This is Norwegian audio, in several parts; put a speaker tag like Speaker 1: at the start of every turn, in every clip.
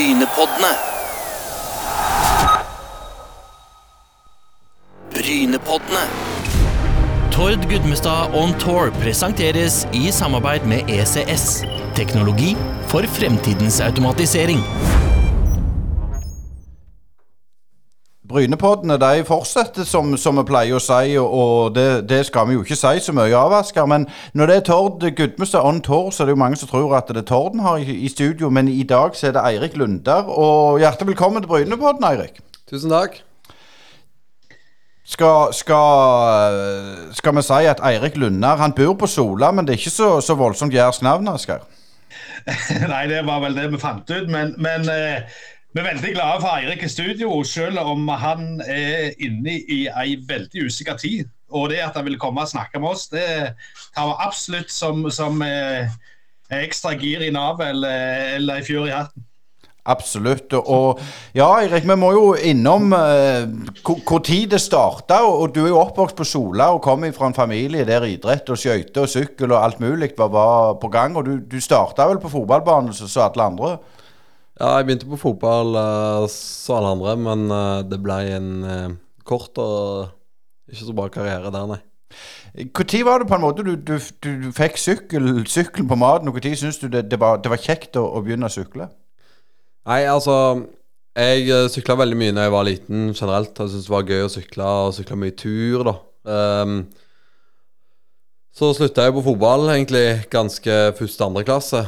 Speaker 1: Brynepoddene. Brynepoddene.
Speaker 2: Tord Gudmestad On Tour presenteres i samarbeid med ECS. Teknologi for fremtidens automatisering.
Speaker 3: Brynepoddene de fortsetter som, som vi pleier å si, og, og det, det skal vi jo ikke si så mye av, Asker. Men når det er Tord Gudmestad on tour, så er det jo mange som tror at det er Torden har i, i studio. Men i dag så er det Eirik Lunder. Og hjertelig velkommen til Brynepodden, Eirik.
Speaker 4: Tusen takk.
Speaker 3: Skal, skal, skal vi si at Eirik Lunder han bor på Sola, men det er ikke så, så voldsomt jærsk navn, Asker?
Speaker 5: Nei, det var vel det vi fant ut. Men, men eh, vi er veldig glade for Eirik i studio, selv om han er inne i ei veldig usikker tid. Og det at han vil komme og snakke med oss, det tar vi absolutt som, som eh, ekstra gir i navet eller, eller ei fjør i hatten.
Speaker 3: Absolutt. Og ja, Eirik, vi må jo innom eh, hvor tid det starta. Og, og, du er jo oppvokst på Sola og kommer fra en familie der idrett og skøyter og sykkel og alt mulig var, var på gang. Og du, du starta vel på fotballbanen som alle andre?
Speaker 4: Ja, jeg begynte på fotball uh, som alle andre, men uh, det ble en uh, kort og ikke så bra karriere der, nei.
Speaker 3: Når var det på en måte du, du, du, du fikk sykkel, sykkelen på maten, og når syns du det, det, var, det, var, kjekt å, å, begynne å sykle?
Speaker 4: Nei, altså Jeg sykla veldig mye da jeg var liten generelt. Jeg syntes det var gøy å sykle, og sykla mye tur, da. Um, så slutta jeg på fotball egentlig ganske første andre klasse.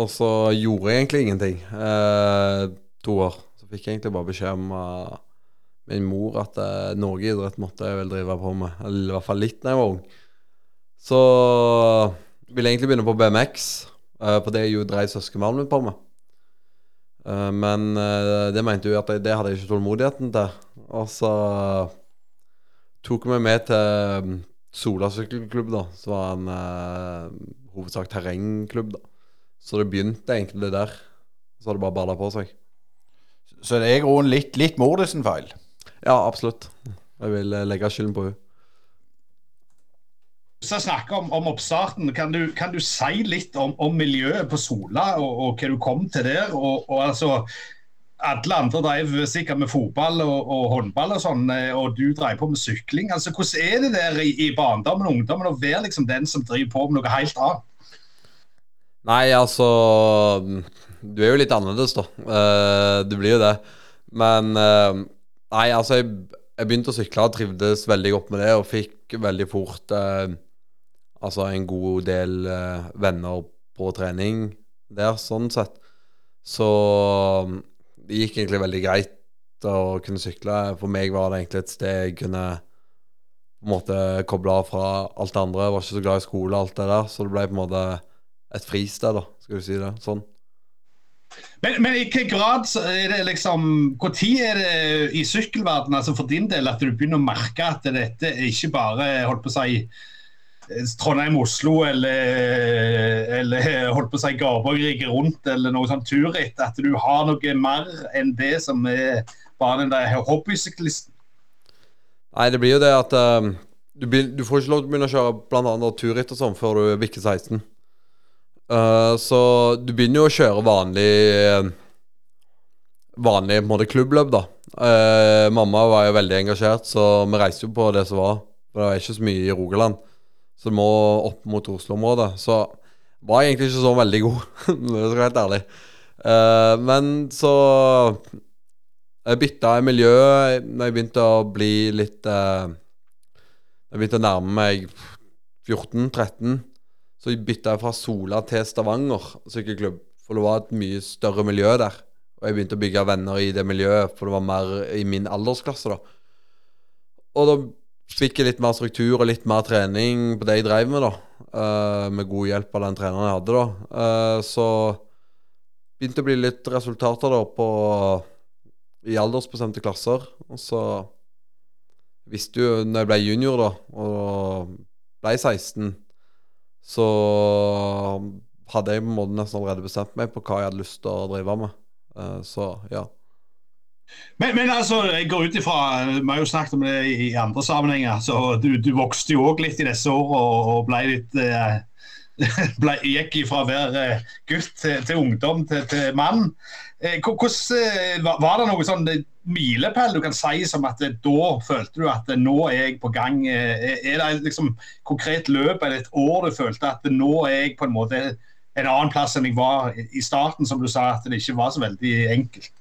Speaker 4: Og så gjorde jeg egentlig ingenting eh, to år. Så fikk jeg egentlig bare beskjed om uh, min mor at uh, Norgeidrett måtte jeg vel drive på med. Eller i hvert fall litt da jeg var ung. Så ville jeg egentlig begynne på BMX, uh, på det jo drev søskenbarnet mitt på med. Uh, men det mente hun at jeg, det hadde jeg ikke tålmodigheten til. Og så tok hun meg med til Sola sykkelklubb, da, som var en hovedsak terrengklubb. da så det begynte egentlig der. Så har det bare balla på seg.
Speaker 3: Så det er i grunnen litt, litt mor sin feil?
Speaker 4: Ja, absolutt. Jeg vil eh, legge skylden på henne.
Speaker 5: Hvis jeg snakker om, om oppstarten, kan du, kan du, si litt om, om miljøet på Sola, og, og, hva du kom til der? Og, og altså, Alle andre drev sikkert med fotball og, og, håndball, og sånn, eh, og du drev på med sykling. Altså, Hvordan er det der i, i barndommen og ungdommen å være liksom den som driver på med noe helt annet?
Speaker 4: Nei, altså Du er jo litt annerledes, da. Uh, du blir jo det. Men uh, Nei, altså, jeg, jeg, begynte å sykle og trivdes veldig godt med det, og fikk veldig fort uh, Altså en god del venner på trening der, sånn sett. Så det gikk egentlig veldig greit å kunne sykle. For meg var det egentlig et sted jeg kunne på en måte koble av fra alt det andre. Jeg var ikke så glad i skole og alt det der, så det ble på en måte et fristed, da, skal du si det sånn.
Speaker 5: Men, men i hvilken grad er det liksom Når er det i sykkelverdenen altså for din del at du begynner å merke at dette er ikke bare holdt på å si Trondheim-Oslo eller, eller holdt på å si Garborg rundt eller noe sånt turritt. At du har noe mer enn det som er bare den der hobbysyklisten?
Speaker 4: Nei, det blir jo det at um, du, du, får ikke lov til å begynne å kjøre bl.a. turritt og sånn før du bikker 16. Uh, så du begynner jo å kjøre vanlig Vanlig på en måte klubbløp, da. Uh, mamma var jo veldig engasjert, så vi reiste jo på det som var. For det var ikke så mye i Rogaland. Så du må opp mot Oslo-området. Så var jeg egentlig ikke så veldig god, for å være helt ærlig. Uh, men så Jeg bytta i miljø når jeg begynte å bli litt Jeg begynte å nærme meg 14-13. Så jeg fra Sola til Stavanger sykkelklubb, for det var et mye større miljø der. Og jeg begynte å bygge venner i det miljøet, for det var mer i min aldersklasse, da. Og da fikk jeg litt mer struktur og litt mer trening på det jeg drev med, da. Uh, med god hjelp av den treneren jeg hadde, da. Uh, så begynte å bli litt resultater da på i aldersbestemte klasser. Og så visste jo, når jeg ble junior, da, og ble 16 så hadde jeg på en måte nesten allerede bestemt meg på hva jeg hadde lyst til å drive med. Uh, så ja.
Speaker 5: Men, men, altså, jeg går ut ifra Vi har jo snakket om det i andre sammenhenger. så Du, du vokste jo òg litt i disse årene og, og ble litt eh, ble, gikk fra å være gutt til, til ungdom til, til mann. Eh, Hvordan, eh, var- det noe sånn eh, milepæl du kan si som at eh, da følte du at eh, nå er jeg på gang? Eh, Er det liksom konkret løp eller et år du følte at nå er jeg på en måte en annen plass enn jeg var i starten, som du sa at det ikke var så veldig enkelt?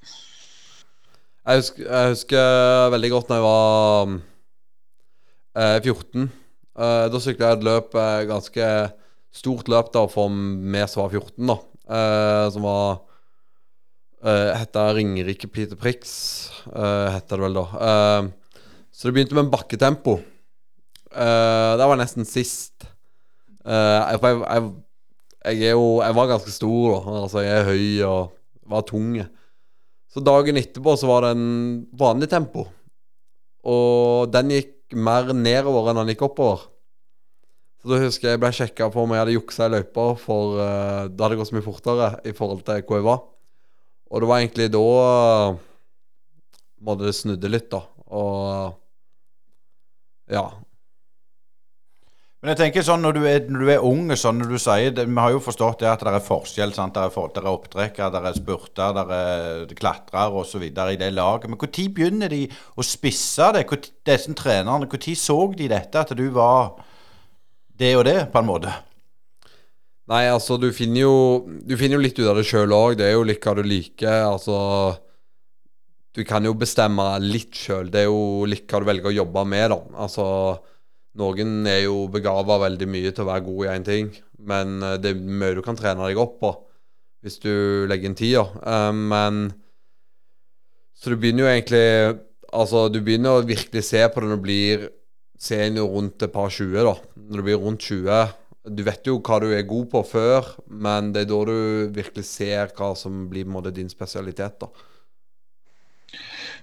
Speaker 4: Jeg husker, jeg husker veldig godt når jeg var eh, 14. Eh, da sykla jeg et løp, eh, ganske stort løp da for vi som var 14, da. Eh, som var eh, Heta Ringerike Peter Prix, eh, heter det vel da. Eh, så det begynte med en bakketempo. Eh, det var nesten sist. Eh, jeg, jeg, jeg, jeg jo Jeg var ganske stor, da. Altså, jeg er høy og var tung. Så dagen etterpå så var det en vanlig tempo. Og den gikk mer nedover enn den gikk oppover. Så da husker jeg jeg ble sjekka på om jeg hadde juksa i løypa, for uh, det hadde gått så mye fortere i forhold til hvor jeg var. Og det var egentlig da uh, måtte det snudde litt, da. Og ja.
Speaker 3: Men jeg tenker sånn når du er, når du er ung, sånn når du sier det, Vi har jo forstått det at det er forskjell. sant? Det er, for, det er opptrekkere, det er spurter, det er klatrere osv. i det laget. Men når begynner de å spisse det? Hvor, disse trenerne, Når så de dette, at du var det og det, på en måte?
Speaker 4: Nei, altså, du finner jo Du finner jo litt ut av det sjøl òg. Det er jo litt hva du liker. Altså Du kan jo bestemme litt sjøl. Det er jo litt hva du velger å jobbe med, da. Altså Noen er jo begava veldig mye til å være god i én ting, men eh, det er mye du kan trene deg opp på hvis du legger inn tida. Eh, men Så du begynner jo egentlig Altså, du begynner å virkelig se på det når du blir senior rundt et par 20, da. Når du blir rundt 20 Du vet jo hva du er god på før, men det er da du virkelig ser hva som blir måte din spesialitet, da.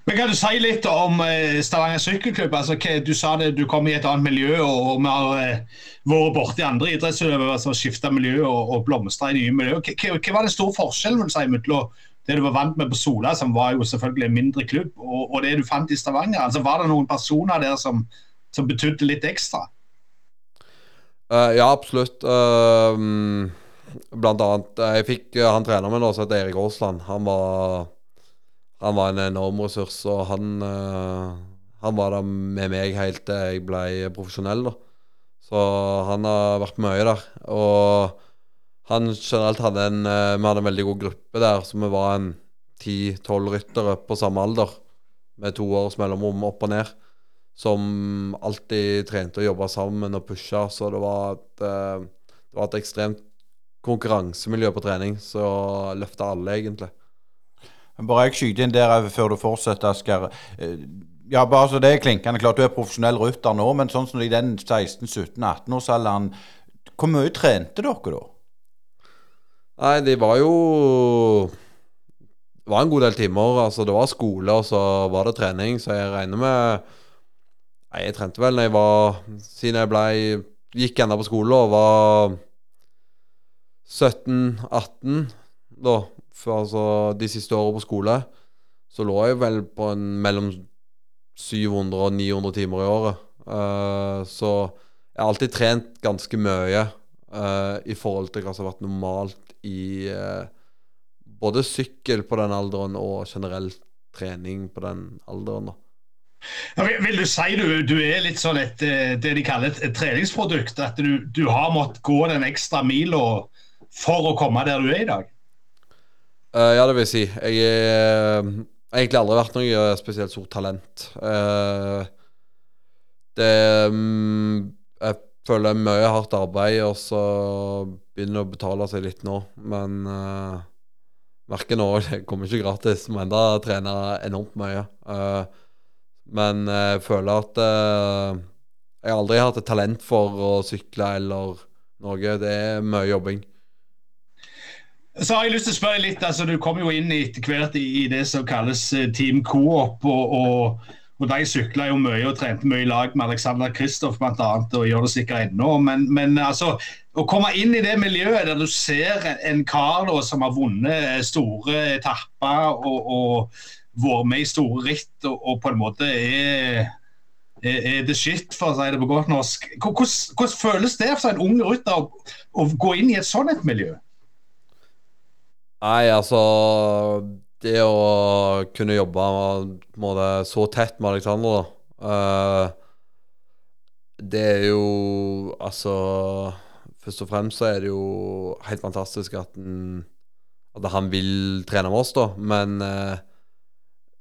Speaker 5: Men Kan du si litt om eh, Stavanger sykkelklubb? Altså, du sa det, du kom i et annet miljø, og, vi har eh, vært borti andre idrettsutøvere som har skifta miljø og, og blomstra i nye miljø. Hva, var den store forskjellen vil du si, mellom det du var vant med på Sola, som var jo selvfølgelig en mindre klubb, og, og det du fant i Stavanger? Altså, Var det noen personer der som, som betydde litt ekstra?
Speaker 4: Uh, ja, absolutt. Uh, blant annet eh, Jeg fikk han treneren min, også Erik Aasland. Han var Han var en enorm ressurs, og han Han var der med meg helt til jeg ble profesjonell, da. Så han har vært mye der. Og han generelt hadde en Vi hadde en veldig god gruppe der, så vi var en ti-tolv ryttere på samme alder. Med to års mellomrom opp og ned som alltid trente og jobba sammen og pusha. Så det var et, eh, det var et ekstremt konkurransemiljø på trening, så løfta alle, egentlig.
Speaker 3: Bare jeg skyter inn der før du fortsetter, Asker. Eh, Ja, bare så det er klinkende klart, du er profesjonell rytter nå, men sånn som i den 16-17-18-årsalderen Hvor mye trente dere da?
Speaker 4: Nei, de var jo Det var en god del timer. Altså, det var skole, og så var det trening, så jeg regner med Nei, jeg trente vel når jeg var Siden jeg ble Gikk ennå på skole og var 17-18, da. For altså de siste åra på skole, så lå jeg vel på en mellom 700 og 900 timer i året. Uh, så jeg har alltid trent ganske mye uh, i forhold til hva som har vært normalt i uh, både sykkel på den alderen og generell trening på den alderen. da.
Speaker 5: Vil, du si du, du er litt sånn et, eh, det de kaller et, treningsprodukt? At du, du har måttet gå den ekstra mila for å komme der du er i dag?
Speaker 4: Uh, ja, det vil jeg si. Jeg har har egentlig aldri vært noe eh, spesielt stort talent. Uh, det um, Jeg føler er mye hardt arbeid, og så begynner det å betale seg litt nå. Men uh, merker nå det kommer ikke gratis. Må enda trene enormt mye. Eh, men jeg føler at eh, jeg har aldri hatt et talent for å sykle eller noe. Det er mye jobbing.
Speaker 5: Så har jeg lyst til å spørre litt, altså Du kom jo inn etter hvert i det som kalles eh, Team Coop. og, og, og De sykla jo mye og trente mye i lag med Alexander Kristoff bl.a. og gjør det sikkert ennå. Men, men altså, å komme inn i det miljøet der du ser en kar da, som har vunnet store etapper og, og vært med i store ritt og, og på en måte er er, det shit, for å si det på godt norsk. Hvordan, hvordan føles det for en ung rytter å, å gå inn i et sånt miljø?
Speaker 4: Nei, altså Det å kunne jobbe måte, så tett med Alexander, da eh, Det er jo Altså Først og fremst så er det jo helt fantastisk at, den, at han vil trene med oss, da. Men eh,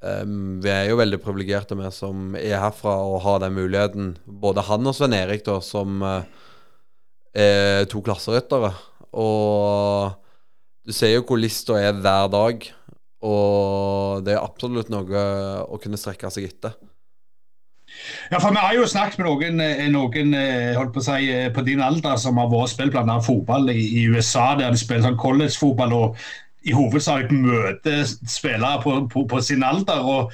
Speaker 4: em, vi er jo veldig privilegerte, vi som er herfra og har den muligheten. Både han og Sven Erik, da, som uh, er to klasseryttere. Og du ser jo hvor lista er hver dag, og det er absolutt noe å kunne strekke seg etter.
Speaker 5: Ja, for Vi har jo snakket med noen, eh, noen eh, holdt på å si, på din alder som har vært spilt annet fotball i, i USA, der de spiller sånn collegefotball og i hovedsak møter spillere på, på, på sin alder. Og,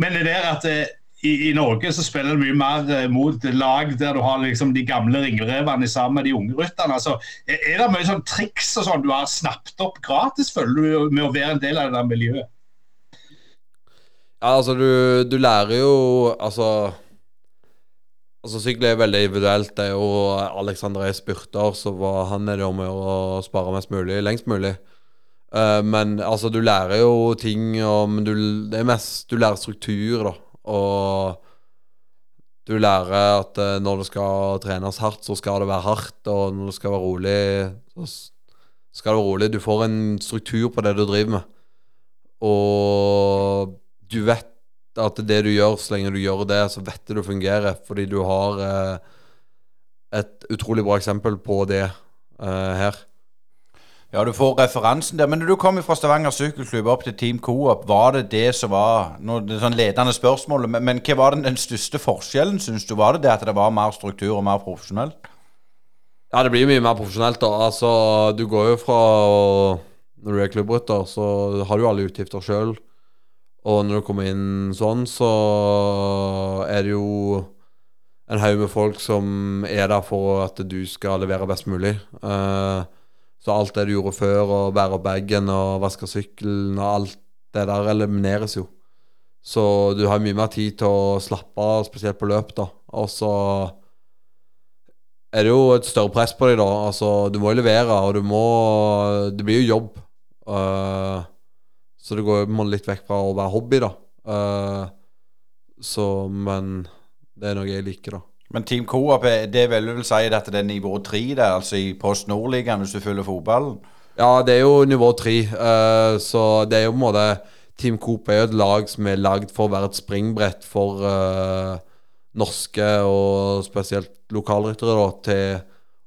Speaker 5: men det der at eh, i, i Norge så spiller du mye mer eh, mot lag der du har liksom de gamle ringrevene sammen med de unge rytterne. Altså, er, er det mye sånn triks og sånn du har snappet opp gratis, føler du, med å være en del av det der miljøet?
Speaker 4: Ja, altså, du, du lærer jo Altså Altså, Sykkel er veldig individuelt. Det er jo Alexander er spurter, så var han er det om å gjøre å spare mest mulig, lengst mulig. Eh, men altså, du lærer jo ting om du, Det er mest Du lærer struktur, da. Og du lærer at uh, når det skal trenes hardt, så skal det være hardt. Og når det skal være rolig, så skal det være rolig. Du får en struktur på det du driver med. Og du vet at det du gjør, så lenge du gjør det, så vet du det fungerer. Fordi du har uh, et utrolig bra eksempel på det her.
Speaker 3: Ja, du får referansen der. Men når du kom fra Stavanger sykkelklubb opp til Team Coop, var det det som var nå, det sånn ledende spørsmål, men, men hva var den, den største forskjellen, syns du? Var det det at det var mer struktur og mer profesjonelt?
Speaker 4: Ja, det blir mye mer profesjonelt, da. Altså, du går jo fra Når du er klubbrytter, så har du jo alle utgifter sjøl. Og når du kommer inn sånn, så er det jo en haug med folk som er der for at du skal levere best mulig. Eh, så alt det du gjorde før, å bære opp bagen og vaske sykkelen og alt det der elimineres jo. Så du har mye mer tid til å slappe av, spesielt på løp, da. Og så er det jo et større press på deg, da. Altså, du må jo levere, og du må Det blir jo jobb. Uh, så det går jo litt vekk fra å være hobby, da. Uh, så Men det er noe jeg liker, da.
Speaker 3: Men Team Coop, er- det vil vel si at det er nivå tre der, altså i Post Nordligaen, hvis du følger fotballen?
Speaker 4: Ja, det er jo nivå tre, uh, så det er jo på en måte Team Coop er jo et lag som er lagd for å være et springbrett for uh, norske og spesielt lokalryttere da, til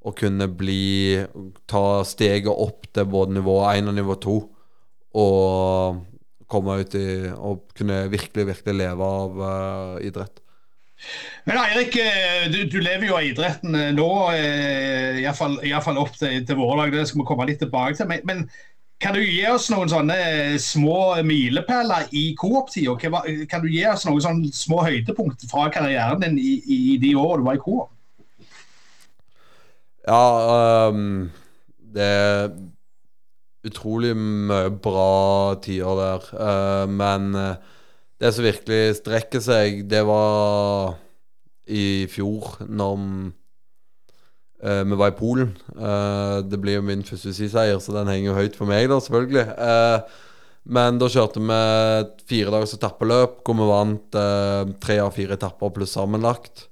Speaker 4: å kunne bli Ta steget opp til både nivå 1 og nivå 2. Og komme ut i Og kunne virkelig, virkelig leve av uh, idrett.
Speaker 5: Men Eirik, eh, du, du lever jo av idretten eh, nå, eh, iallfall opp til, til våre dager. Det skal vi komme litt tilbake til. Men, men kan du gi oss noen sånne små milepæler i Coop-tida? Kan du gi oss noen sånne små høydepunkt fra karrieren din i, i, i de årene du var i Coop?
Speaker 4: Ja, um, det er utrolig mye bra tider der. Uh, men eh, det som virkelig strekker seg, det var i fjor, når eh, vi var i Polen. Eh, det blir jo min første seier, så den henger jo høyt for meg, da, selvfølgelig. Eh, men da kjørte vi fire dagers etappeløp hvor vi vant tre av fire etapper pluss sammenlagt.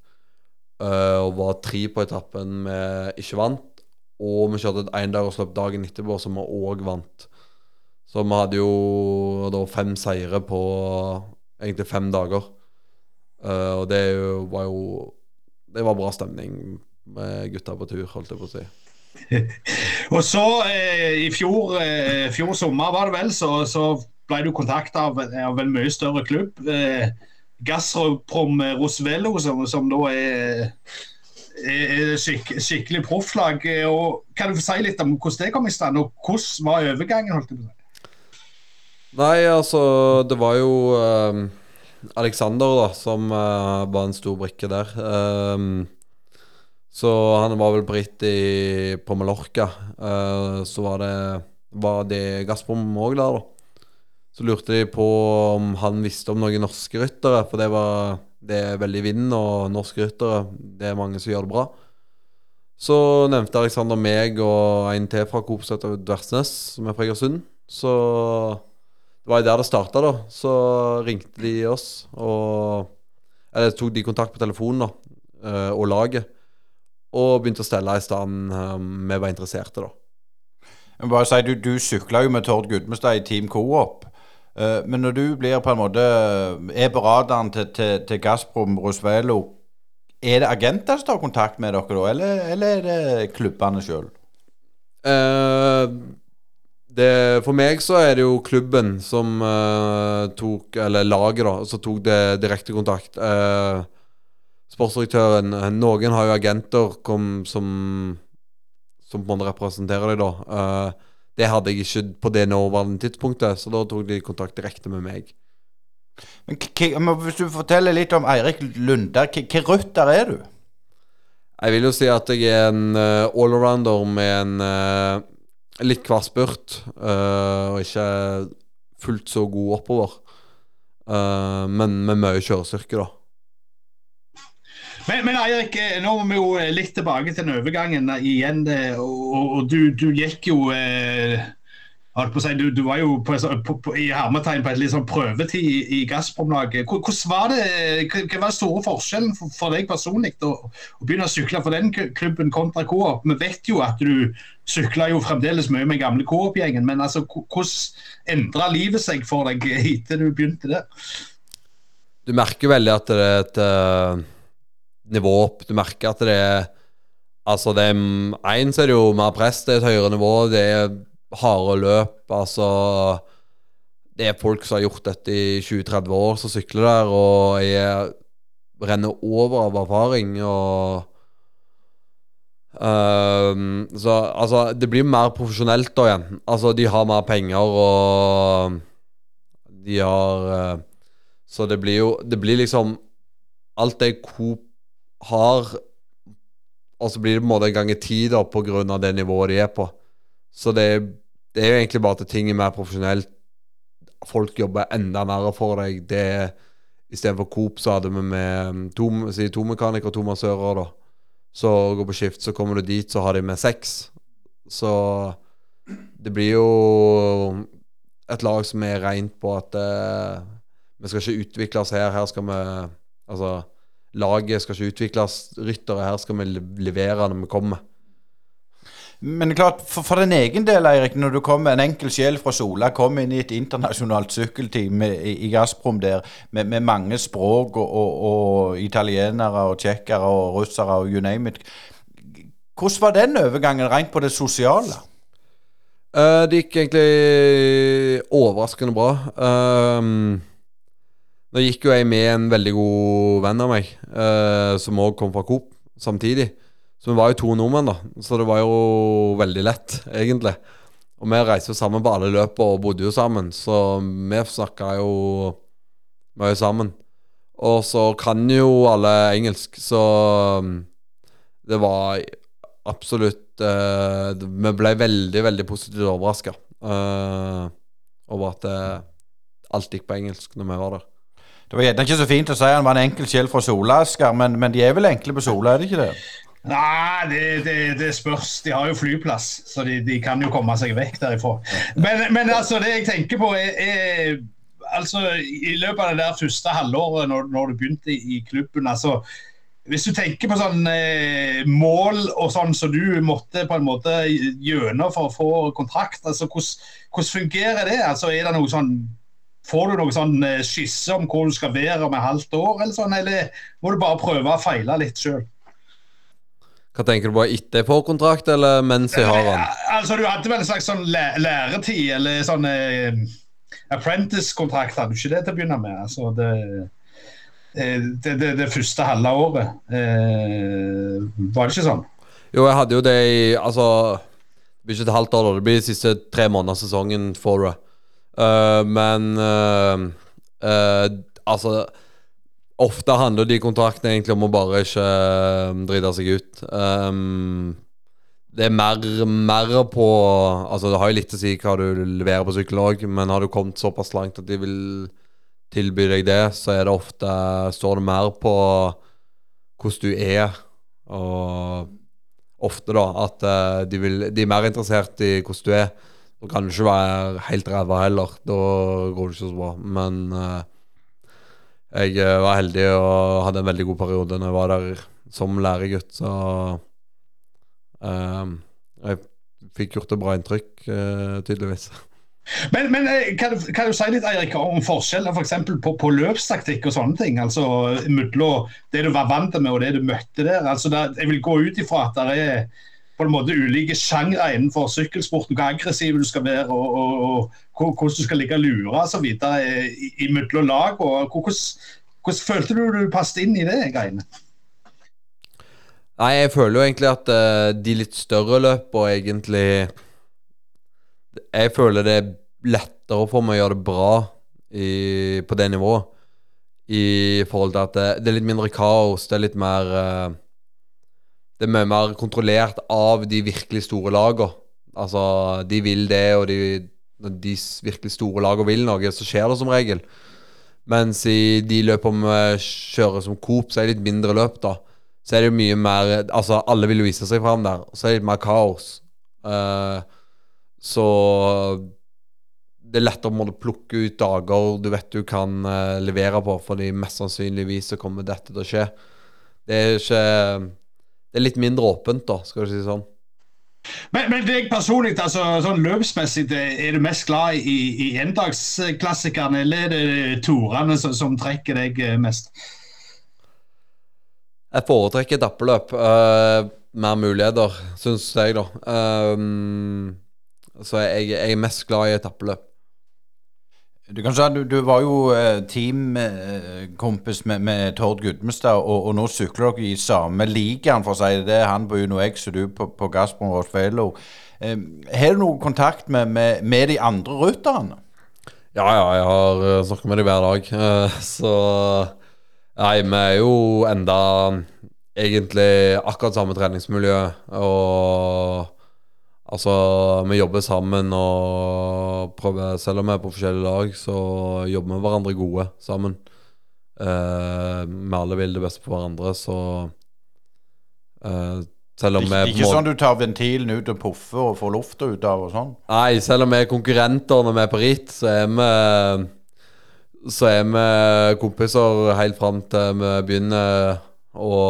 Speaker 4: Og var tre på etappen vi ikke vant. Og vi kjørte et endagersløp dagen etterpå som vi òg vant. Så vi hadde jo da fem seire på egentlig fem dager. Uh, og det var jo Det var bra stemning med gutta på tur, holdt jeg på å si.
Speaker 5: Og så, eh, i fjor, eh, fjor sommer var det vel, så, så ble du kontakta av, av en mye større klubb. Eh, Gazprom Rosvello, som, som da er, er er skikk, skikkelig profflag. Kan du si litt om hvordan det kom i stand, og hvordan var overgangen? holdt jeg på å si?
Speaker 4: Nei, altså, det var jo eh, Alexander da, som uh, var en stor brikke der. Ehm, så han var vel på ritt i, på Mallorca. Uh, så var det, var det Gazprom òg der, da. Så lurte de på om han visste om noen norske ryttere, for det var Det er veldig vind, og norske ryttere Det er mange som gjør det bra. Så nevnte Alexander meg og en til fra Coop som Dversnes, som er fra Egersund. Så det var jo der det starta, da. Så ringte de oss, og Eller tok de kontakt på telefonen, da, eh, og laget. Og begynte å stelle i stand eh, vi var interesserte, da.
Speaker 3: Jeg må bare si, Du, du sykla jo med Tord Gudmestad i Team Coop. Eh, men når du blir på en måte er på radaren til, til, til Gazprom Rosvelo, er det agenter som tar kontakt med dere da, eller, eller er det klubbene sjøl?
Speaker 4: Eh, det, for meg så er det jo klubben som uh, tok Eller laget, da, som tok det direkte kontakt. Uh, sportsdirektøren Noen har jo agenter kom, som Som på en måte representerer deg, da. Uh, det hadde jeg ikke på det nåværende tidspunktet, så da tok de kontakt direkte med meg.
Speaker 3: Men men Hvis du forteller litt om Eirik Lunder, hvilken rutter er du?
Speaker 4: Jeg vil jo si at jeg er en uh, allrounder med en eh, litt hver spurt, uh, og ikke fullt så god oppover. Uh, men med mye kjørestyrke, da.
Speaker 5: Men, men Eirik, eh, nå må vi jo litt tilbake til den overgangen igjen. Og, og du, du gikk jo eh, si, du, du var jo på, på, på, i hermetegn på et litt sånn prøvetid i, i Gazprom-laget. Hvor- Hvordan var det, hva var den store forskjellen for, for deg personlig å, å begynne å sykle for den klubben kontra Coop? Vi vet jo at du sykla jo fremdeles mye med gamle Coop-gjengen, men altså, hvordan endra livet seg for deg etter du begynte der?
Speaker 4: Du merker veldig at det er et uh, nivå opp. Du merker at det er Altså, det er Én så er det jo mer press, det er et høyere nivå, det er harde løp, altså Det er folk som har gjort dette i 20-30 år, som sykler der, og jeg renner over av erfaring, og um, så altså, det blir mer profesjonelt da igjen. Altså, de har mer penger, og de har uh, Så det blir jo Det blir liksom Alt det Coop har, og så blir det på en måte ganger ti da, på grunn av det nivået de er på. Så det, det er jo egentlig bare at ting er mer profesjonelt. Folk jobber enda mer for deg. Det Istedenfor Coop så hadde vi med to, si, to mekanikere og to massører, da. Så går på skift, så kommer du dit, så har de med seks. Så det blir jo et lag som er rent på at eh, vi skal ikke utvikle oss her. Her skal vi Altså, laget skal ikke utvikles. Ryttere her skal vi levere når vi kommer.
Speaker 3: Men klart, for, for din egen del, Eirik, når du kommer, en enkel sjel fra Sola kommer inn i et internasjonalt sykkelteam i, i Gazprom der, med, med mange språk og, og, og italienere og tsjekkere og russere og you name it. Hvordan var den overgangen rent på det sosiale?
Speaker 4: Uh, det gikk egentlig overraskende bra. Um, nå gikk jo jeg med en veldig god venn av meg, uh, som òg kom fra Coop samtidig. Så vi var jo to nordmenn, da. Så det var jo veldig lett, egentlig. Og vi reiste jo sammen på alle løpene og bodde jo sammen, så vi snakka jo mye sammen. Og så kan jo alle engelsk, så um, det var absolutt uh, Vi ble veldig, veldig positivt overraska over at det, alt gikk på engelsk når vi var der.
Speaker 3: Det var gjerne ikke så fint å si han var en enkel sjel fra Solasker, men, men de er vel enkle på Sola, er det ikke det?
Speaker 5: Nei, det, det, det spørs. De har jo flyplass, så de, de kan jo komme seg vekk derifra. Men, men altså, det jeg tenker på, er, er altså, I løpet av det der første halvåret når, når du begynte i, i klubben altså, Hvis du tenker på sånn eh, mål og sånn som så du måtte på en måte gjennom for å få kontrakt, altså, hvordan, fungerer det? Altså, er det noe sånn Får du noen sånn eh, skisse om hvor du skal være om et halvt år, eller sånn, eller må du bare prøve å feile litt sjøl?
Speaker 4: Hva tenker du på etter jeg får kontrakt, eller mens jeg har den?
Speaker 5: Altså, Du hadde vel en slags sånn læ læretid, eller sånn eh, apprentice-kontrakt, hadde du ikke det til å begynne med? Altså, det, eh, det, det, det første halve året. Eh, var det ikke sånn?
Speaker 4: Jo, jeg hadde jo det i Altså Det blir ikke et halvt år. Det blir de siste tre måneder av sesongen for det. Uh, men uh, uh, Altså Ofte handler de kontraktene egentlig om å bare ikke eh, drite seg ut. Um, det er mer, mer på Altså Det har jo litt å si hva du leverer på sykkel òg, men har du kommet såpass langt at de vil tilby deg det, så er det ofte står det mer på hvordan du er, og ofte da at eh, de, vil, de er mer interessert i hvordan du er. Du kan ikke være helt ræva heller. Da går det ikke så bra. Men eh, jeg eh, var heldig og hadde en veldig god periode når jeg var der som læregutt, så um, jeg fikk gjort et bra inntrykk, uh, tydeligvis.
Speaker 5: Men, men eh, kan, du, kan du si litt Eirik, om forskjeller for eksempel på, på løpstaktikk og sånne ting? Altså mellom det du var vant med og det du møtte der. Altså, der, jeg vil gå ut ifra at det er på en måte ulike sjangre innenfor sykkelsporten. Hvor aggressiv du skal være og, og, og hvordan du skal ligge og lure osv. mellom lag. og hvordan, hvordan følte du du passet inn i det greiene?
Speaker 4: Nei, jeg føler jo egentlig at uh, de litt større løpene egentlig Jeg føler det er lettere for meg å gjøre det bra i, på det nivået. I forhold til at det, det, er litt mindre kaos. Det er litt mer eh, Det er mye mer kontrollert av de virkelig store lagene. Altså, de vil det, og de, når de virkelig store lagene vil noe, så skjer det som regel. Mens i de løpene vi kjører som Coop, så er det litt mindre løp, da. Så er det jo mye mer Altså, alle vil jo vise seg fram der. Så er det litt mer kaos. Uh, så det er lettere å plukke ut dager du vet du kan uh, levere på, fordi mest sannsynligvis så kommer dette til å skje. Det er ikke Det er litt mindre åpent, da, skal du si sånn.
Speaker 5: Men, men deg personlig, altså, sånn løpsmessig, er du mest glad i, i endagsklassikerne, eller er det torene som, som trekker deg eh, mest?
Speaker 4: Jeg foretrekker etappeløp. Uh, mer muligheter, syns jeg, da. Um, så jeg, jeg, er mest glad i etappeløp.
Speaker 3: Du kan si du, du var jo eh, teamkompis med, med Tord Gudmestad, og, og nå sykler dere i samme ligaen, for å si det. Han på Uno X og du på, på Gazprom Rosfello. Eh, har du noe kontakt med, med, med de andre rytterne?
Speaker 4: Ja, ja, jeg har snakket med dem hver dag. Så Nei, vi er jo enda egentlig akkurat samme treningsmiljø. Og Altså, vi jobber sammen og prøver Selv om vi er på forskjellige lag, så jobber vi hverandre gode sammen. Uh, vi alle vil det beste for hverandre, så uh, selv om
Speaker 3: Ikke, ikke sånn du tar ventilen ut og puffer og får lufta ut av og sånn?
Speaker 4: Nei, selv om vi er konkurrenter når vi er på ritt, så er vi Så er vi kompiser helt fram til vi begynner å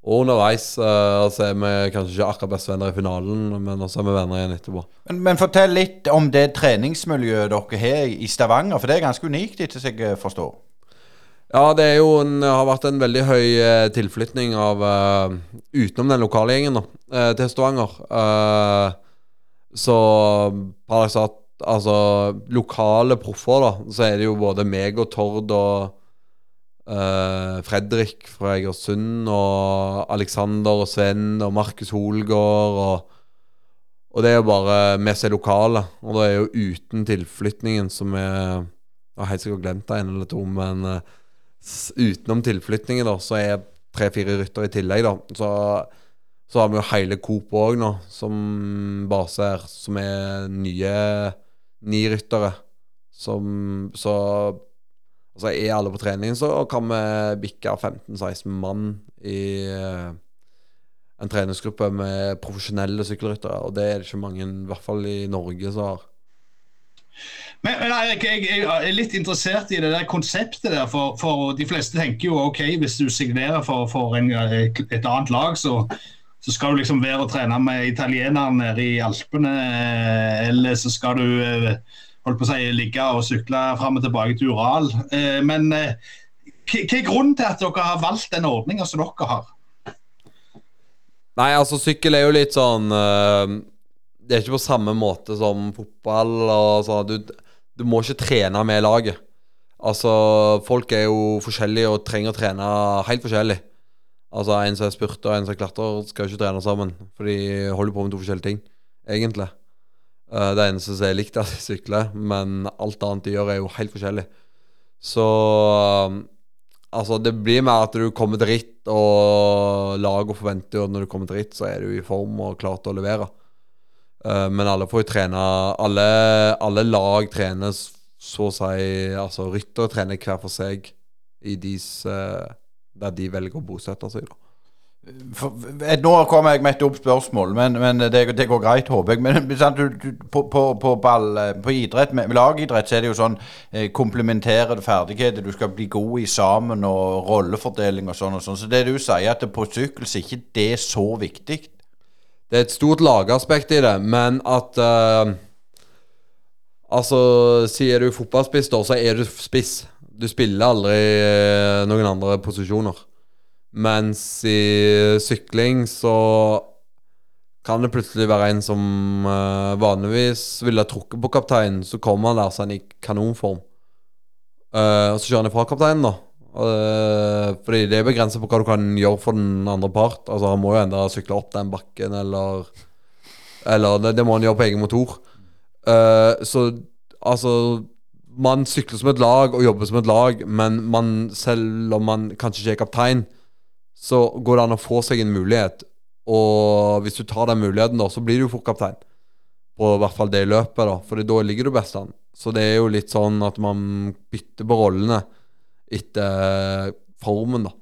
Speaker 4: og underveis uh, så er vi kanskje ikke akkurat bestevenner i finalen, men også er vi venner igjen etterpå.
Speaker 3: Men, men, fortell litt om det treningsmiljøet dere har i Stavanger, for det er ganske unikt, etter som jeg forstår?
Speaker 4: Ja, det er jo en, har vært en veldig høy uh, tilflytning av uh, Utenom den lokale gjengen, da, til Stavanger. så paradoksalt Altså, lokale proffer, da, så er det jo både meg og Tord og Uh, Fredrik fra Egersund og Alexander og Sven og Markus Holgaard og, og det er jo bare som er lokale. Og det er jo uten tilflytningen som er Jeg har helt sikkert glemt det en eller to, men uh, utenom tilflytningen, da, så er tre-fire ryttere i tillegg, da. Så, så har vi jo hele Coop òg nå, som base her, som er nye ni ryttere. Som Så Altså Er alle på trening, så kan vi bikke 15-16 mann i uh, en treningsgruppe med profesjonelle sykkelryttere. Og det er det ikke mange, i hvert fall i Norge, som har.
Speaker 5: Men, men Erik, jeg, jeg, er litt interessert i det der konseptet der. For, for de fleste tenker jo ok, hvis du signerer for, for en, et annet lag, så, så, skal du liksom være og trene med italienerne i Alpene. Eller så skal du eh, holdt på å si, ligge og sykle fram og tilbake til Ural. Eh, men eh, hva er grunnen til at dere har valgt den ordninga som dere har?
Speaker 4: Nei, altså sykkel er jo litt sånn uh, Det er ikke på samme måte som fotball. og sånn. Du, du må ikke trene med laget. Altså, folk er jo forskjellige og trenger å trene helt forskjellig. Altså, En som er spurter og en som klatrer, skal jo ikke trene sammen. For de holder på med to forskjellige ting, egentlig. Uh, det eneste som er likt, er at de sykler, men alt annet de gjør, er jo helt forskjellig. Så um, altså, det blir mer at du kommer til ritt, og laget forventer jo at når du kommer til ritt, så er du i form og klar til å levere. Uh, men alle får jo trene Alle, alle lag trener så å si Altså ryttere trener hver for seg i deres eh, der de velger å bosette seg. da.
Speaker 3: Eh, nå kommer jeg med et dumt spørsmål, men, men det, det går greit, håper jeg. Men sant, du, du, på, på, på, ball, eh, på idrett, med, lagidrett, så er det jo sånn eh, komplementere ferdigheter. Du skal bli god i sammen og rollefordeling og sånn og sånn. Så det du sier, at på sykkel så er ikke det så viktig.
Speaker 4: Det er et stort lagaspekt i det, men at uh, Altså, sier du fotballspiss, da, så er du spiss. Du spiller aldri noen andre posisjoner. Mens i sykling så kan det plutselig være en som eh, vanligvis ville trukket på kapteinen, så kommer han der sånn i kanonform. Uh, og så kjører han ifra kapteinen, da. Uh, fordi det er begrenset på hva du kan gjøre for den andre part. Altså Han må jo enda sykle opp den bakken, eller Eller det, det må han gjøre på egen motor. Uh, så altså Man sykler som et lag og jobber som et lag, men man, selv om man kanskje ikke er kaptein, så går det an å få seg en mulighet. Og hvis du tar den muligheten, da, så blir du fort kaptein. På hvert fall det løpet, da. For da ligger du best an. Så det er jo litt sånn at man bytter på rollene etter formen, da.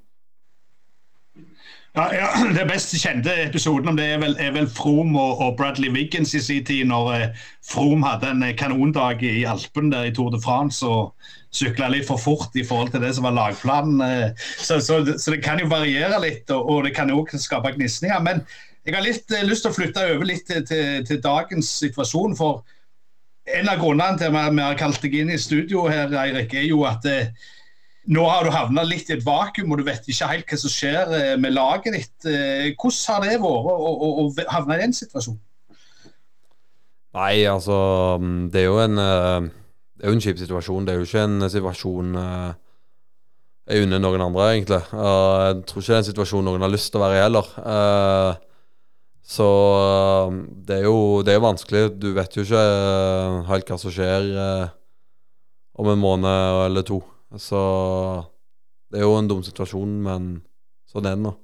Speaker 5: Ja, ja, Det best kjente episoden om det er vel, er vel Froome og, og Bradley Wiggins i sin tid, når eh, Froome hadde en eh, kanondag i Alpen der i Tour de France og sykla litt for fort i forhold til det som var lagplanen. Eh, så, så, så det kan jo variere litt, og, og det kan jo også skape gnisninger. Men jeg har litt eh, lyst til å flytte over litt til, til, til dagens situasjon. for en av grunnene til at vi har kalt deg inn i studio her, Eirik, er jo at eh, nå har du havna litt i et vakuum, og du vet ikke helt hva som skjer eh, med laget ditt. Eh, hvordan har det vært å, havne i den situasjonen?
Speaker 4: Nei, altså mm, Det er jo en eh, Det er jo en kjip situasjon. Det er jo ikke en situasjon jeg unner noen andre, egentlig. Jeg tror ikke det er en situasjon noen har lyst til å være i heller. Så det er jo det er jo vanskelig. Du vet jo ikke helt hva som skjer om en måned eller to. Så det er jo en dum situasjon, men sånn er det nå.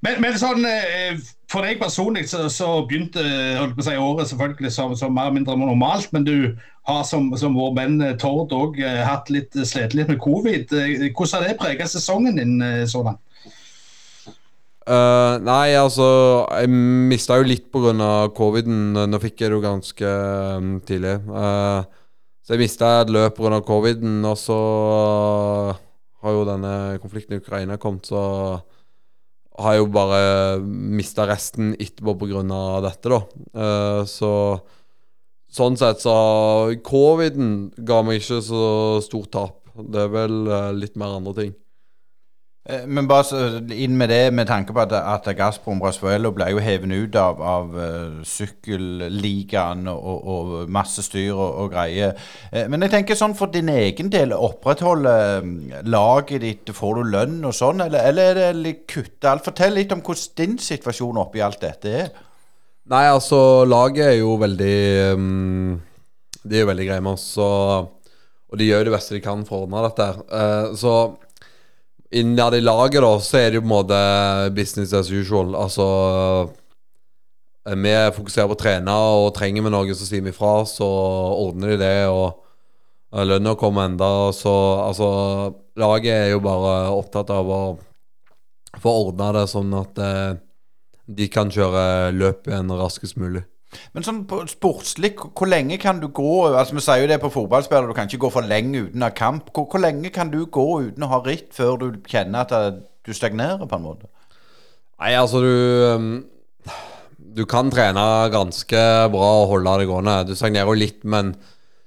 Speaker 5: Men, men sånn, eh, for deg personlig så, så begynte holdt på å si, året selvfølgelig som, som mer eller mindre normalt, men du har som, som vår venn eh, Tord òg hatt litt slitt litt med covid. Eh, Hvordan har det preget sesongen din sånn? så langt?
Speaker 4: Eh, nei, altså Jeg mista jo litt pga. coviden. Nå fikk jeg det jo ganske um, tidlig. Eh, så jeg mista et løp pga. coviden, og så har jo denne konflikten i Ukraina kommet, så har jeg jo bare mista resten etterpå pga. dette, da. Eh, så sånn sett så Coviden ga meg ikke så stort tap. Det er vel eh, litt mer andre ting.
Speaker 3: Eh, Men bare inn med det, med tanke på at, at Gazprom Brasuelo ble jo hevet ut av, av uh, sykkelligaen og, og masse styr og, og greier. Eh, men jeg tenker sånn for din egen del, opprettholde eh, laget ditt, får du lønn og sånn, eller, eller er det litt kutta? Fortell litt om hvordan din situasjon oppi alt dette er.
Speaker 4: Nei, altså, laget er jo veldig um, De er jo veldig greie med oss, og, og de gjør det beste de kan for å ordne dette. her. Eh, så innad i laget, da, så er det jo på en måte business as usual. Altså eh, Vi fokuserer på å trene, og trenger vi noe, så sier vi fra, så ordner de det. Og eh, lønna kommer enda, så altså Laget er jo bare opptatt av å få ordna det sånn at eh, de kan kjøre løp igjen raskest mulig.
Speaker 3: Men sånn sportslig, hvor lenge kan du gå Altså Vi sier jo det på fotballspillere, du kan ikke gå for lenge uten å ha kamp. Hvor, hvor lenge kan du gå uten å ha ritt før du kjenner at eh, du stagnerer, på en måte?
Speaker 4: Nei, altså du um, Du kan trene ganske bra og holde det gående. Du stagnerer jo litt, men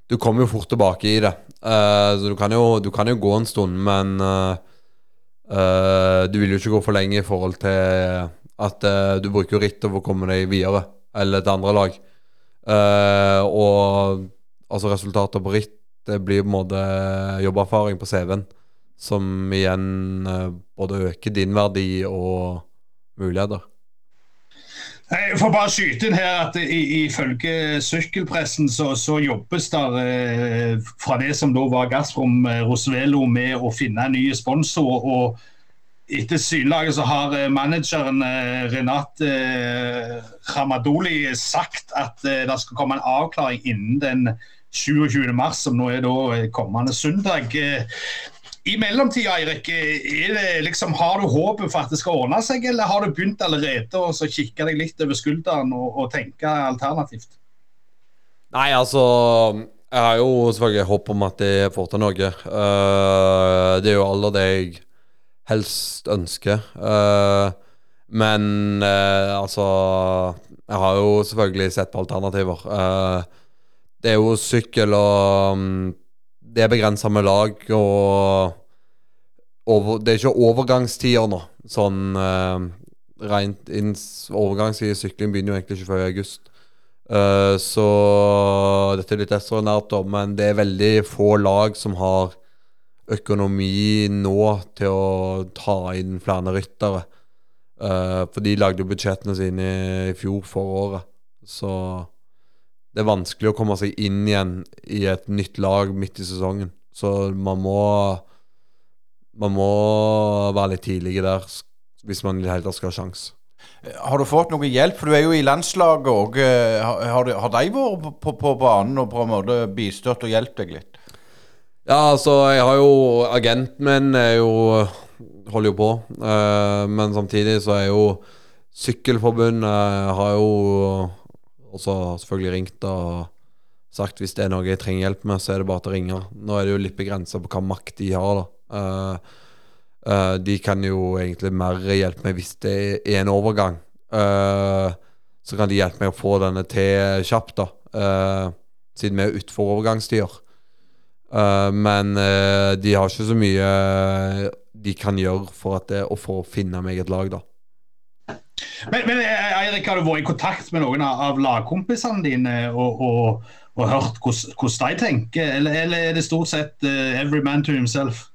Speaker 4: du kommer jo fort tilbake i det. Uh, så du kan, jo, du kan jo gå en stund, men uh, uh, du vil jo ikke gå for lenge i forhold til at du bruker ritt for å komme deg videre, eller til andre lag. Uh, og altså resultater på ritt det blir på en måte jobberfaring på CV-en, som igjen uh, både øker din verdi og muligheter.
Speaker 5: Jeg får bare skyte inn her at ifølge sykkelpressen så, så jobbes der eh, fra det som da var Gassrom eh, Rosvelo med å finne en ny sponsor. og etter synlaget så har eh, manageren eh, Renat eh, Ramadoli sagt at det skal komme en avklaring innen den 27. mars, som nå er da kommende søndag. I mellomtida, Eirik, liksom, har du håpet for at det skal ordne seg, eller har du begynt allerede å kikke deg litt over skulderen og, og tenke alternativt?
Speaker 4: Nei, altså Jeg har jo selvfølgelig håp om at de får til noe. Uh, det er jo aller det jeg helst ønsker. Eh, men eh, altså Jeg har jo selvfølgelig sett på alternativer. Eh, det er jo sykkel og mm, Det er begrensa med lag og over, Det er ikke overgangstider nå. Sånn uh, rent Overgangstid i sykling begynner jo egentlig ikke før i august. Uh, så dette er litt ekstraordinært, men det er veldig få lag som har økonomi nå til å ta inn flere ryttere. Uh, for de lagde jo budsjettene sine i fjor, for året. Så det er vanskelig å komme seg inn igjen i et nytt lag midt i sesongen. Så man må Man må være litt tidlige der hvis man i det hele tatt skal ha sjanse.
Speaker 3: Har du fått noe hjelp? For du er jo i landslaget òg. Har, har, de- vært på, på, på banen og på en måte bistått og hjulpet deg litt?
Speaker 4: Ja, altså, jeg har jo Agenten min er jo holder jo på. eh, men samtidig så er jo Sykkelforbundet har jo også selvfølgelig ringt og sagt hvis det er noe jeg trenger hjelp med, så er det bare til å ringe. Nå er det jo litt begrensa på hva makt de har, da. Eh, eh, de kan jo egentlig mer hjelpe meg hvis det er en overgang. Eh, så kan de hjelpe meg å få denne til kjapt, da. eh, siden vi er utenfor overgangstider. Eh, men eh, de har ikke så mye eh, de kan gjøre for, at for å finne meg et lag, da.
Speaker 5: Men, men Eirik, har du vært i kontakt med noen av lagkompisene dine og, og, og hørt hvordan de tenker, eller, eller er det stort sett uh, every man to himself?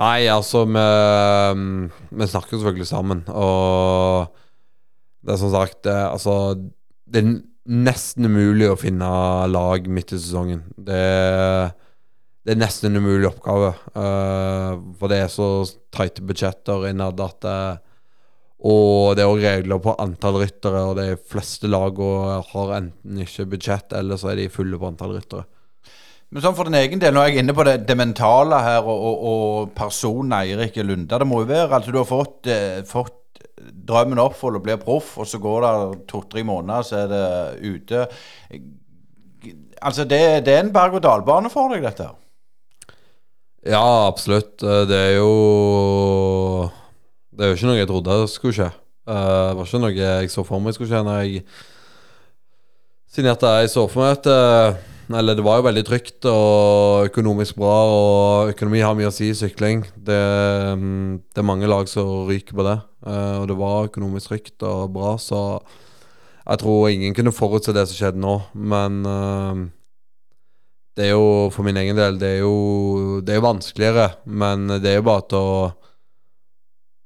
Speaker 4: Nei, altså Vi, vi snakker selvfølgelig sammen, og det er som sagt Altså, det er nesten umulig å finne lag midt i sesongen. Det, det er nesten en umulig oppgave. Uh, for det er så tighte budsjetter innad at uh, Og det er òg regler på antall ryttere, og de fleste lagene har enten ikke budsjett, eller så er de fulle på antall ryttere.
Speaker 3: Men sånn for din egen del, nå er jeg inne på det, det mentale her, og, og, og personen Eirik Lunde. Det må jo være altså Du har fått, eh, fått drømmen oppfylt og blir proff, og så går det to-tre måneder, så er det ute. Altså, det, det er en berg-og-dal-bane for deg, dette her.
Speaker 4: Ja, absolutt. Eh, Det er jo Det er jo ikke noe jeg trodde skulle skje. Eh, Det var ikke noe jeg så for meg skulle skje når jeg signerte. Jeg så for meg at Eller det var jo veldig trygt og økonomisk bra, og økonomi har mye å si i sykling. Det, mm, det er mange lag som ryker på det, eh, og det var økonomisk trygt og bra, så jeg tror ingen kunne forutse det som skjedde nå, men det er jo for min egen del Det er jo, det er jo vanskeligere, men det er jo bare til å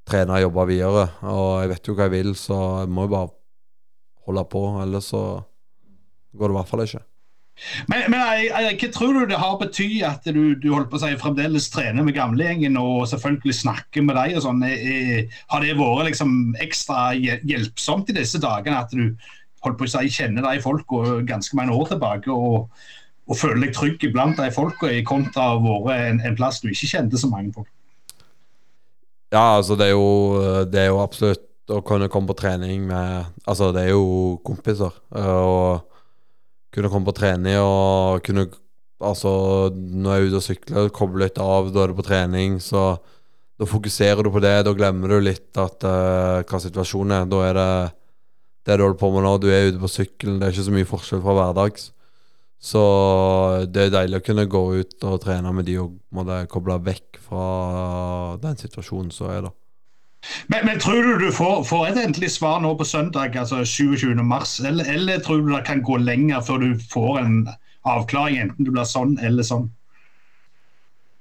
Speaker 4: trene og jobbe videre. Og jeg vet jo hva jeg vil, så jeg må jo bare holde på, ellers så går det i hvert fall ikke.
Speaker 5: Men, men Eirik, hva tror du det har betydd at du, du holdt på å si, fremdeles trener med gamlegjengen og selvfølgelig snakker med dem? sånn? Har det vært liksom ekstra hjelpsomt i disse dagene at du holdt på å si, kjenner de folka ganske mange år tilbake og, og føler deg trygg blant de folka kontra å være en, en plass du ikke kjente så mange folk?
Speaker 4: Ja, altså det er jo Det er jo absolutt å kunne komme på trening med Altså, det er jo kompiser. Og kunne komme på trening og kunne Altså, når jeg er ute og sykler, koble litt av, da er du på trening, så da fokuserer du på det. Da glemmer du litt at uh, hva situasjonen er. Da er det det du holder på med nå. Du er ute på sykkelen. Det er ikke så mye forskjell fra hverdags. Så det er deilig å kunne gå ut og trene med de og måtte koble vekk fra den situasjonen som er da.
Speaker 5: Men, men tror du du får, får et endelig svar nå på søndag, altså 27. mars, eller, eller tror du det kan gå lenger før du får en avklaring, enten du blir sånn eller sånn?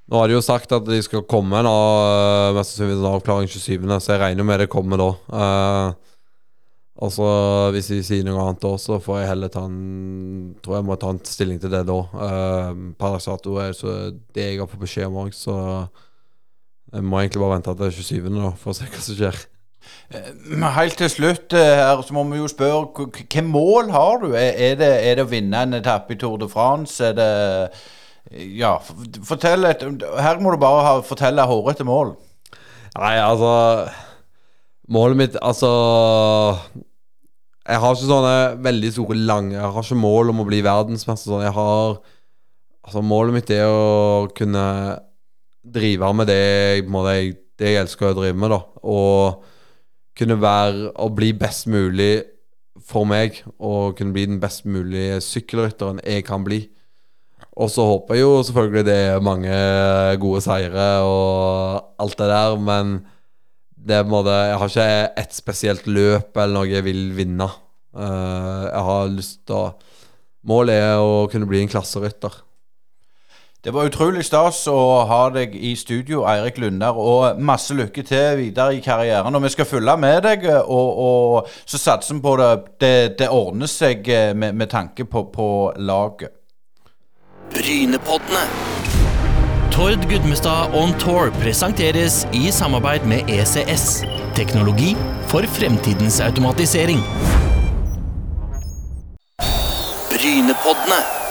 Speaker 4: Nå har de jo sagt at de skal komme en av- mest sannsynlig en avklaring 27., så jeg regner med det kommer da. Eh, og så hvis de sier noe annet da, så får jeg heller ta en Tror jeg må ta en stilling til det da. Uh, per dags dato er det så det jeg har fått beskjed om òg, så jeg må egentlig bare vente til 27. da, for å se hva som skjer.
Speaker 3: Helt til slutt eh, her, så må vi jo spørre hvilke mål har du? Er, er, det, er det å vinne en etappe i Tour de France? Er det Ja, fortell et Her må du bare ha, fortelle hårete mål.
Speaker 4: Nei, altså Målet mitt Altså Jeg har ikke sånne veldig store lange Jeg har ikke mål om å bli verdensmester. Sånn. Jeg har Altså Målet mitt er å kunne drive med det jeg, måte, det jeg elsker å drive med, da. Og kunne være Og bli best mulig for meg. Og kunne bli den best mulige sykkelrytteren jeg kan bli. Og så håper jeg jo selvfølgelig det er mange gode seire og alt det der, men det er på en måte Jeg har ikke ett spesielt løp eller noe jeg vil vinne. Uh, jeg har lyst til å Målet er å kunne bli en klasserytter.
Speaker 3: Det var utrolig stas å ha deg i studio, Eirik Lunder, og masse lykke til videre i karrieren. Og vi skal følge med deg, og, og så satser vi på det. Det, det ordner seg eh, med, med tanke på, på laget.
Speaker 1: Brynepoddene.
Speaker 2: Tord Gudmestad On Tour presenteres i samarbeid med ECS. Teknologi for fremtidens automatisering.
Speaker 1: Brynepoddene.